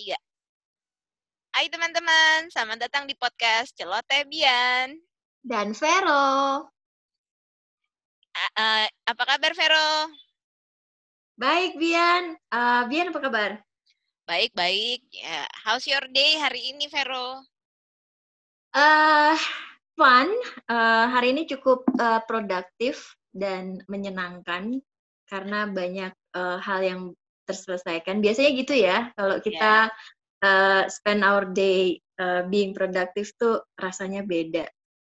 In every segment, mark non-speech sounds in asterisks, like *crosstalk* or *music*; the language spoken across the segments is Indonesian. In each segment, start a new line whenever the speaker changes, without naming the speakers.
tiga. Hai teman-teman, selamat datang di podcast Celote Bian.
Dan Vero.
A- uh, apa kabar Vero?
Baik, Bian. Uh, Bian apa kabar?
Baik, baik. Yeah. How's your day hari ini, Vero?
Uh, fun. Uh, hari ini cukup uh, produktif dan menyenangkan karena banyak uh, hal yang terselesaikan. Biasanya gitu ya, kalau kita yeah uh, spend our day uh, being productive tuh rasanya beda.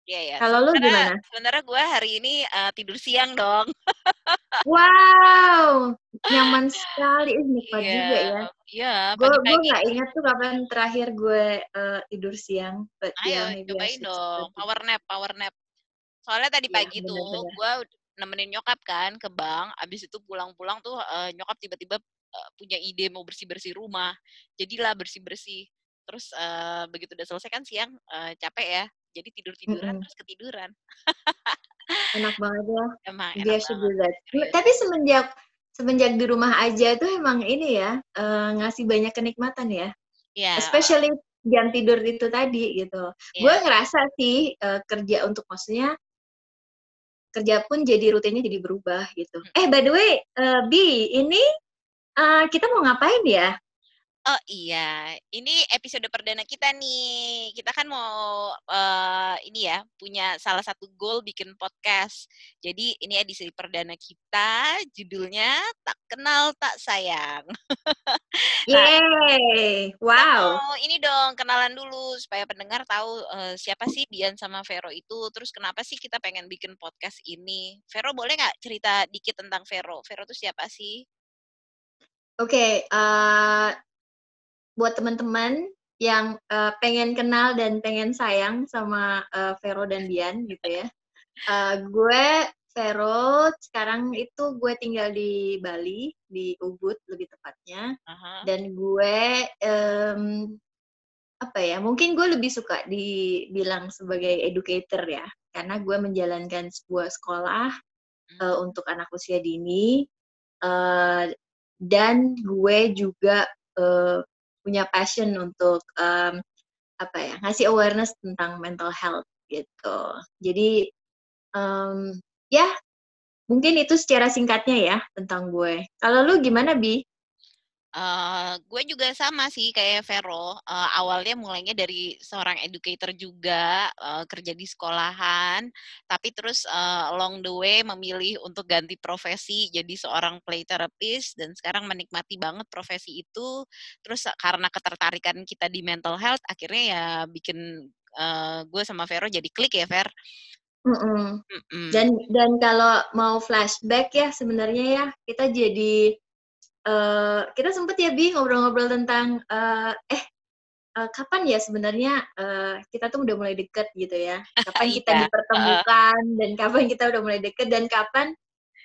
Iya ya.
Kalau lu gimana?
Sebenarnya gue hari ini uh, tidur siang dong. *laughs*
wow, nyaman sekali, nikmat yeah, juga ya.
Iya.
Gue gue nggak ingat tuh kapan terakhir gue uh, tidur siang.
But Ayo, yeah, cobain dong. Power nap, power nap. Soalnya tadi yeah, pagi bener, tuh gue nemenin nyokap kan ke bank. Abis itu pulang-pulang tuh uh, nyokap tiba-tiba uh, punya ide mau bersih-bersih rumah. Jadilah bersih-bersih. Terus uh, begitu udah selesai kan siang uh, capek ya. Jadi tidur-tiduran mm -hmm. terus ketiduran.
enak banget ya. *laughs* Emang enak banget. Tapi semenjak semenjak di rumah aja tuh emang ini ya uh, ngasih banyak kenikmatan ya.
Yeah.
Especially jam tidur itu tadi gitu. Yeah. Gue ngerasa sih uh, kerja untuk maksudnya kerja pun jadi rutinnya jadi berubah gitu. Hmm. Eh by the way, uh, Bi, ini uh, kita mau ngapain ya?
Oh iya, ini episode perdana kita nih. Kita kan mau uh, ini ya punya salah satu goal bikin podcast. Jadi ini edisi perdana kita, judulnya tak kenal tak sayang. *laughs*
nah, Yeay, wow.
Oh ini dong kenalan dulu supaya pendengar tahu uh, siapa sih Bian sama Vero itu. Terus kenapa sih kita pengen bikin podcast ini? Vero boleh nggak cerita dikit tentang Vero? Vero itu siapa sih?
Oke, okay, uh, buat teman-teman yang uh, pengen kenal dan pengen sayang sama uh, Vero dan Dian gitu ya. Uh, gue Vero sekarang itu gue tinggal di Bali di Ubud lebih tepatnya uh-huh. dan gue um, apa ya mungkin gue lebih suka dibilang sebagai educator ya karena gue menjalankan sebuah sekolah uh, untuk anak usia dini uh, dan gue juga uh, punya passion untuk um, apa ya ngasih awareness tentang mental health gitu. Jadi um, ya mungkin itu secara singkatnya ya tentang gue. Kalau lu gimana bi
Uh, gue juga sama sih kayak Vero. Uh, awalnya mulainya dari seorang educator juga uh, kerja di sekolahan, tapi terus uh, along the way memilih untuk ganti profesi jadi seorang play therapist dan sekarang menikmati banget profesi itu. Terus karena ketertarikan kita di mental health, akhirnya ya bikin uh, gue sama Vero jadi klik ya Ver.
Mm -mm. Mm -mm. Dan dan kalau mau flashback ya sebenarnya ya kita jadi uh, kita sempet ya bi ngobrol-ngobrol tentang uh, eh uh, kapan ya sebenarnya uh, kita tuh udah mulai deket gitu ya *laughs* kapan kita yeah. dipertemukan uh. dan kapan kita udah mulai deket dan kapan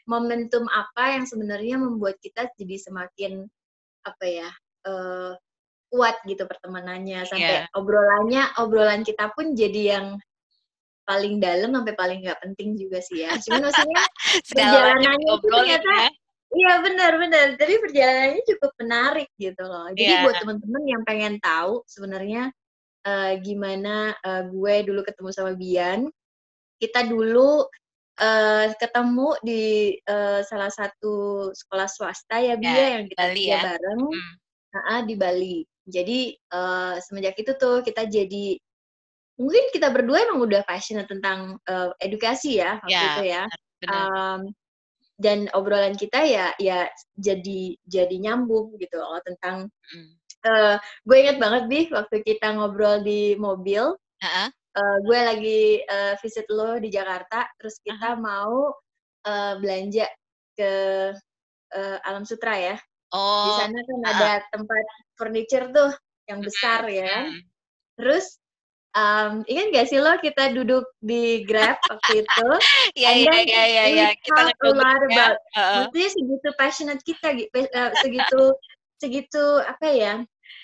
momentum apa yang sebenarnya membuat kita jadi semakin apa ya uh, kuat gitu pertemanannya sampai yeah. obrolannya obrolan kita pun jadi yang paling dalam sampai paling nggak penting juga sih ya. Cuman maksudnya *laughs* perjalanannya itu ternyata ya. Iya benar-benar. Jadi perjalanannya cukup menarik gitu loh. Jadi yeah. buat teman-teman yang pengen tahu sebenarnya uh, gimana uh, gue dulu ketemu sama Bian, kita dulu uh, ketemu di uh, salah satu sekolah swasta ya Bia yeah, yang kita Bali, ya. bareng mm. uh, di Bali. Jadi uh, semenjak itu tuh kita jadi mungkin kita berdua emang udah passionate tentang uh, edukasi ya waktu yeah, itu ya. Benar. Um, dan obrolan kita ya ya jadi jadi nyambung gitu loh tentang mm. uh, gue inget banget bi waktu kita ngobrol di mobil uh-huh. uh, gue lagi uh, visit lo di Jakarta terus kita uh-huh. mau uh, belanja ke uh, Alam Sutra ya oh. di sana kan uh-huh. ada tempat furniture tuh yang besar ya terus um, ingat gak sih lo kita duduk di Grab *laughs* waktu itu?
Iya iya iya iya.
iya. Kita a lot about, uh -uh. segitu passionate kita, uh, segitu *laughs* segitu apa ya?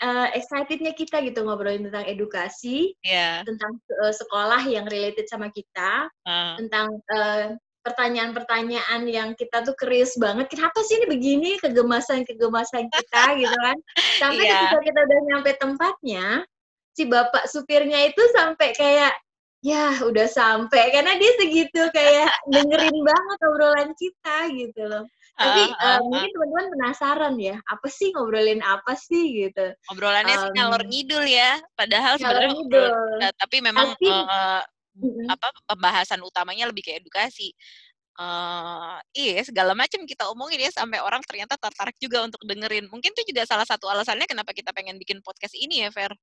Uh, excitednya kita gitu ngobrolin tentang edukasi,
yeah.
tentang uh, sekolah yang related sama kita, uh. tentang uh, pertanyaan-pertanyaan yang kita tuh curious banget, kenapa sih ini begini kegemasan-kegemasan kita gitu kan. *laughs* Sampai yeah. ketika kita udah nyampe tempatnya, si bapak supirnya itu sampai kayak ya udah sampai karena dia segitu kayak *laughs* dengerin banget obrolan kita gitu loh. Tapi uh, uh, uh, mungkin teman-teman penasaran ya, apa sih ngobrolin apa sih gitu.
Obrolannya um, sih ngalor ngidul ya, padahal sebenarnya uh, tapi memang tapi, uh, mm-hmm. apa pembahasan utamanya lebih ke edukasi. Uh, iya segala macam kita omongin ya sampai orang ternyata tertarik juga untuk dengerin. Mungkin itu juga salah satu alasannya kenapa kita pengen bikin podcast ini ya, Fer.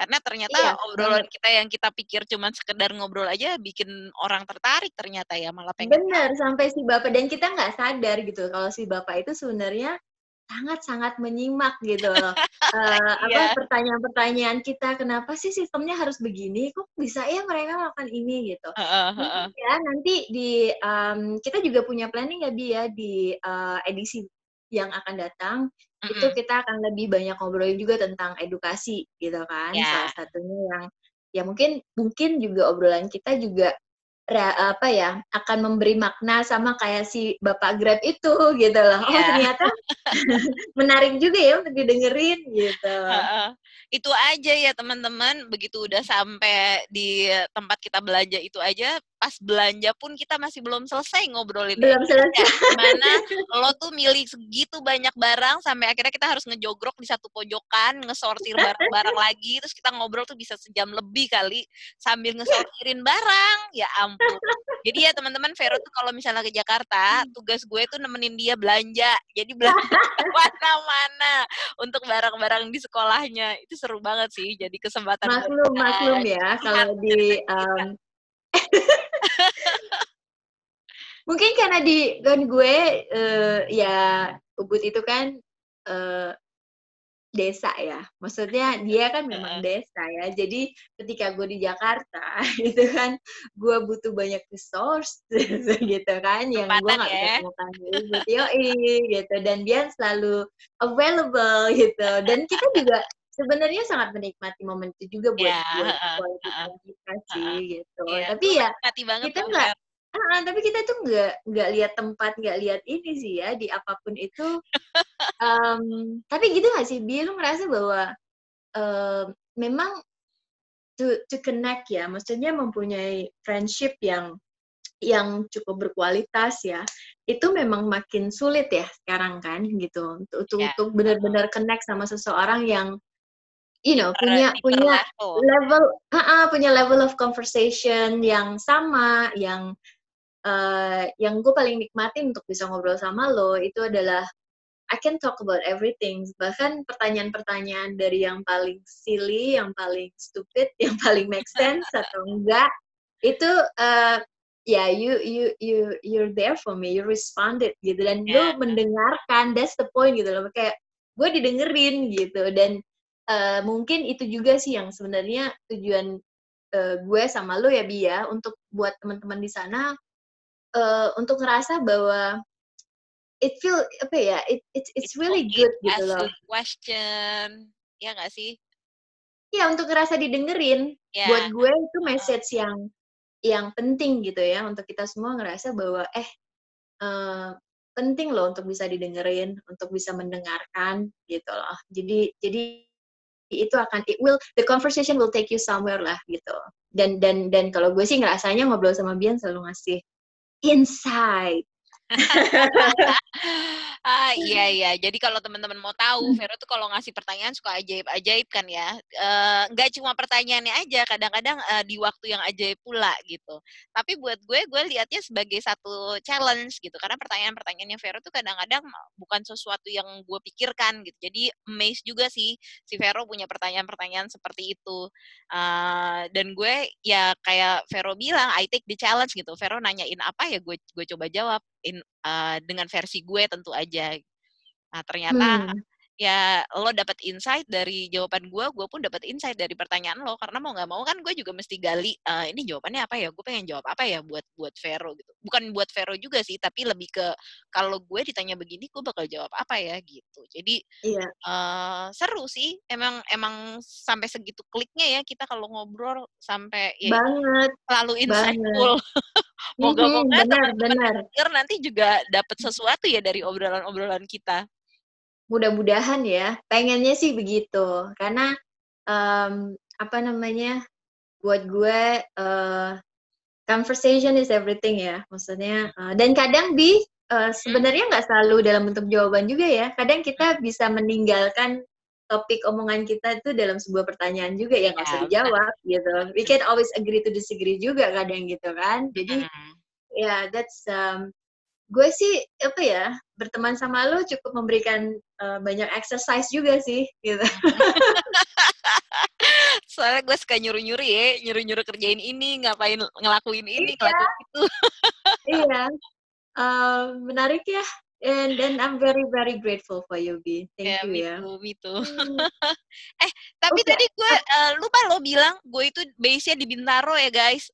Karena ternyata iya, obrolan bener. kita yang kita pikir cuma sekedar ngobrol aja bikin orang tertarik ternyata ya malah pengen.
Bener sampai si bapak dan kita nggak sadar gitu kalau si bapak itu sebenarnya sangat-sangat menyimak gitu loh. uh, *laughs* apa pertanyaan-pertanyaan kita kenapa sih sistemnya harus begini? Kok bisa ya mereka melakukan ini gitu? Uh, uh, uh, uh. Ya nanti di um, kita juga punya planning ya bi ya di uh, edisi yang akan datang mm -hmm. itu kita akan lebih banyak ngobrolin juga tentang edukasi gitu kan. Yeah. Salah satunya yang ya mungkin mungkin juga obrolan kita juga apa ya akan memberi makna sama kayak si bapak Grab itu gitu loh. Yeah. Oh iya. ternyata *laughs* menarik juga ya untuk didengerin gitu. Uh,
uh, itu aja ya teman-teman. Begitu udah sampai di tempat kita belanja itu aja, pas belanja pun kita masih belum selesai ngobrolin.
Belum selesai.
Mana lo tuh milih segitu banyak barang sampai akhirnya kita harus ngejogrok di satu pojokan, ngesortir barang-barang lagi, terus kita ngobrol tuh bisa sejam lebih kali sambil ngesortirin barang. Ya ampun. Jadi ya teman-teman Vero tuh kalau misalnya ke Jakarta, tugas gue tuh nemenin dia belanja. Jadi belanja *laughs* mana-mana untuk barang-barang di sekolahnya. Itu seru banget sih jadi kesempatan
maklum maklum ya kalau di um, mungkin karena di kan gue uh, ya Ubud itu kan uh, desa ya. Maksudnya dia kan memang desa ya. Jadi ketika gue di Jakarta *laughs* itu kan gue butuh banyak resource *laughs* gitu kan yang gue nggak bisa ya. temukan di gitu. Dan dia selalu available gitu. Dan kita juga sebenarnya sangat menikmati momen itu juga buat yeah, buat uh, uh, kita sih uh, gitu. Yeah, tapi ya kita nggak Ah, tapi kita tuh nggak nggak lihat tempat, nggak lihat ini sih ya di apa pun itu. *laughs* um, tapi gitu nggak sih, Bi? Lu ngerasa bahwa um, memang to to connect ya, maksudnya mempunyai friendship yang yang cukup berkualitas ya, itu memang makin sulit ya sekarang kan gitu untuk untuk, yeah. untuk benar-benar connect sama seseorang yang you know punya punya level uh, uh, punya level of conversation yang sama yang uh, yang gue paling nikmatin untuk bisa ngobrol sama lo itu adalah I can talk about everything. Bahkan pertanyaan-pertanyaan dari yang paling silly yang paling stupid *laughs* yang paling make sense atau enggak itu uh, ya yeah, you you you you're there for me you responded gitu. Dan yeah. lo mendengarkan that's the point gitu loh. Kayak gue didengerin gitu. Dan uh, mungkin itu juga sih yang sebenarnya tujuan uh, gue sama lo ya Bia ya, untuk buat teman-teman di sana uh, untuk ngerasa bahwa it feel apa ya it, it's it's really good gitu loh.
question ya nggak sih?
Ya untuk ngerasa didengerin. Yeah. Buat gue itu message yang yang penting gitu ya untuk kita semua ngerasa bahwa eh uh, penting loh untuk bisa didengerin, untuk bisa mendengarkan gitu loh. Jadi jadi itu akan it will the conversation will take you somewhere lah gitu dan dan dan kalau gue sih ngerasanya ngobrol sama Bian selalu ngasih insight *laughs* *laughs*
ah *laughs* iya iya. Jadi kalau teman-teman mau tahu, hmm. Vero tuh kalau ngasih pertanyaan suka ajaib-ajaib kan ya. Nggak uh, cuma pertanyaannya aja, kadang-kadang uh, di waktu yang ajaib pula gitu. Tapi buat gue, gue lihatnya sebagai satu challenge gitu. Karena pertanyaan-pertanyaannya Vero tuh kadang-kadang bukan sesuatu yang gue pikirkan gitu. Jadi amazed juga sih si Vero punya pertanyaan-pertanyaan seperti itu. Uh, dan gue ya kayak Vero bilang, I take the challenge gitu. Vero nanyain apa ya gue gue coba jawab in, uh, dengan versi gue tentu aja. Nah ternyata hmm. Ya lo dapat insight dari jawaban gue, gue pun dapat insight dari pertanyaan lo. Karena mau nggak mau kan gue juga mesti gali, uh, ini jawabannya apa ya? Gue pengen jawab apa ya buat buat Vero gitu. Bukan buat Vero juga sih, tapi lebih ke kalau gue ditanya begini, gue bakal jawab apa ya gitu. Jadi iya. uh, seru sih. Emang emang sampai segitu kliknya ya kita kalau ngobrol sampai
ya, banget
selalu insightful. *laughs* Moga-moga teman-teman nanti juga dapat sesuatu ya dari obrolan-obrolan kita
mudah-mudahan ya pengennya sih begitu. Karena um, apa namanya buat gue uh, conversation is everything ya. Maksudnya uh, dan kadang bi uh, sebenarnya nggak selalu dalam bentuk jawaban juga ya. Kadang kita bisa meninggalkan topik omongan kita itu dalam sebuah pertanyaan juga yang nggak usah dijawab gitu. We can always agree to disagree juga kadang gitu kan. Jadi ya yeah, that's um, gue sih apa ya berteman sama lo cukup memberikan uh, banyak exercise juga sih gitu. *laughs*
Soalnya gue suka nyuruh-nyuruh ya, nyuruh-nyuruh kerjain ini, ngapain ngelakuin ini, iya. ngelakuin itu. *laughs*
iya. Uh, menarik ya And then I'm very very grateful for you, B. Thank yeah, you
me
ya.
Too, me too. Hmm. *laughs* eh, tapi okay. tadi gue uh, lupa lo bilang gue itu base-nya di Bintaro ya, guys.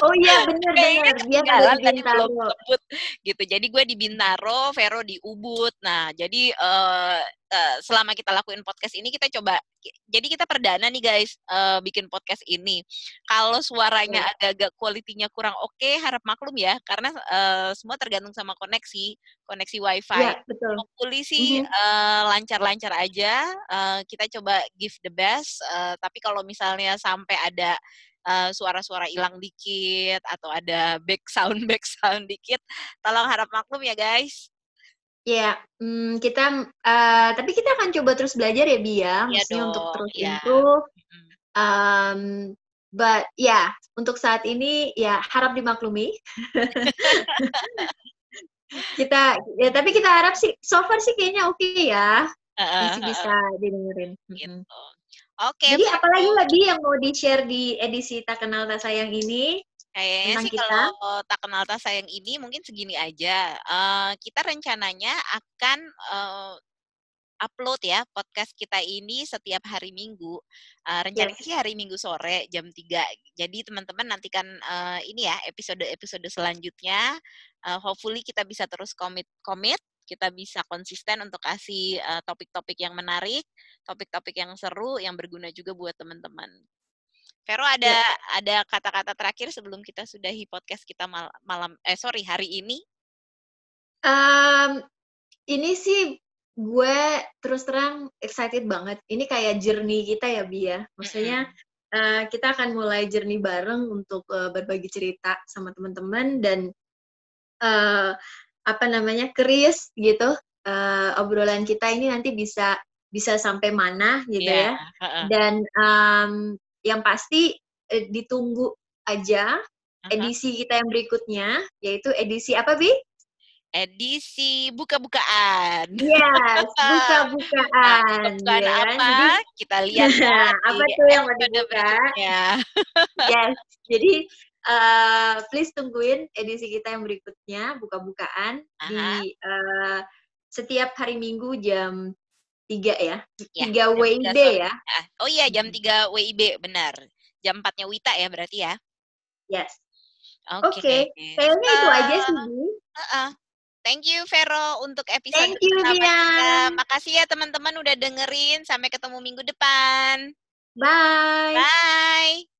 oh iya, *laughs* benar benar. Dia
jalan di Bintaro. Sebut, gitu. Jadi gue di Bintaro, Vero di Ubud. Nah, jadi uh, uh, selama kita lakuin podcast ini kita coba jadi kita perdana nih guys uh, bikin podcast ini. Kalau suaranya agak-agak kualitinya kurang oke, okay, harap maklum ya karena uh, semua tergantung sama koneksi, koneksi WiFi.
Ya, betul.
Hopefully sih mm -hmm. lancar-lancar aja. Uh, kita coba give the best. Uh, tapi kalau misalnya sampai ada suara-suara uh, hilang dikit atau ada back sound *laughs* back sound dikit, tolong harap maklum ya guys.
Ya, hmm, kita uh, tapi kita akan coba terus belajar ya, Bia, ya, maksudnya untuk terus ya. improve. Um, but ya, yeah, untuk saat ini ya harap dimaklumi. *laughs* kita ya tapi kita harap sih so far sih kayaknya oke okay ya. Masih bisa didengerin. Gitu.
Oke. Okay,
Jadi apalagi lagi yang mau di-share di edisi Tak Kenal Tak Sayang ini?
Kayaknya sih kita? kalau tak kenal tak sayang ini mungkin segini aja. Uh, kita rencananya akan uh, upload ya podcast kita ini setiap hari Minggu. Uh, rencananya yes. sih hari Minggu sore jam 3. Jadi teman-teman nantikan uh, ini ya episode-episode selanjutnya. Uh, hopefully kita bisa terus komit komit kita bisa konsisten untuk kasih topik-topik uh, yang menarik, topik-topik yang seru, yang berguna juga buat teman-teman. Vero ada ya. ada kata-kata terakhir sebelum kita sudahi podcast kita mal malam eh sorry hari ini?
Um, ini sih gue terus terang excited banget. Ini kayak journey kita ya Bia. Ya. Maksudnya uh, kita akan mulai journey bareng untuk uh, berbagi cerita sama teman-teman dan uh, apa namanya curious gitu. Uh, obrolan kita ini nanti bisa bisa sampai mana gitu yeah. ya. Dan um, yang pasti eh, ditunggu aja edisi kita yang berikutnya yaitu edisi apa bi?
Edisi buka-bukaan.
Yes, buka-bukaan.
Nah, bukan ya. apa? Jadi, kita *laughs* lihat ya.
apa tuh yang mau dibuka? *laughs* yes. Jadi uh, please tungguin edisi kita yang berikutnya buka-bukaan di uh, setiap hari Minggu jam tiga ya, ya tiga WIB ya.
Oh iya jam tiga WIB benar. Jam empatnya Wita ya berarti ya.
Yes. Oke. Okay. Okay. Kayaknya uh, itu aja sih. Uh, uh.
Thank you Vero untuk episode
Thank you, pertama kita.
Makasih ya teman-teman udah dengerin. Sampai ketemu minggu depan.
Bye.
Bye.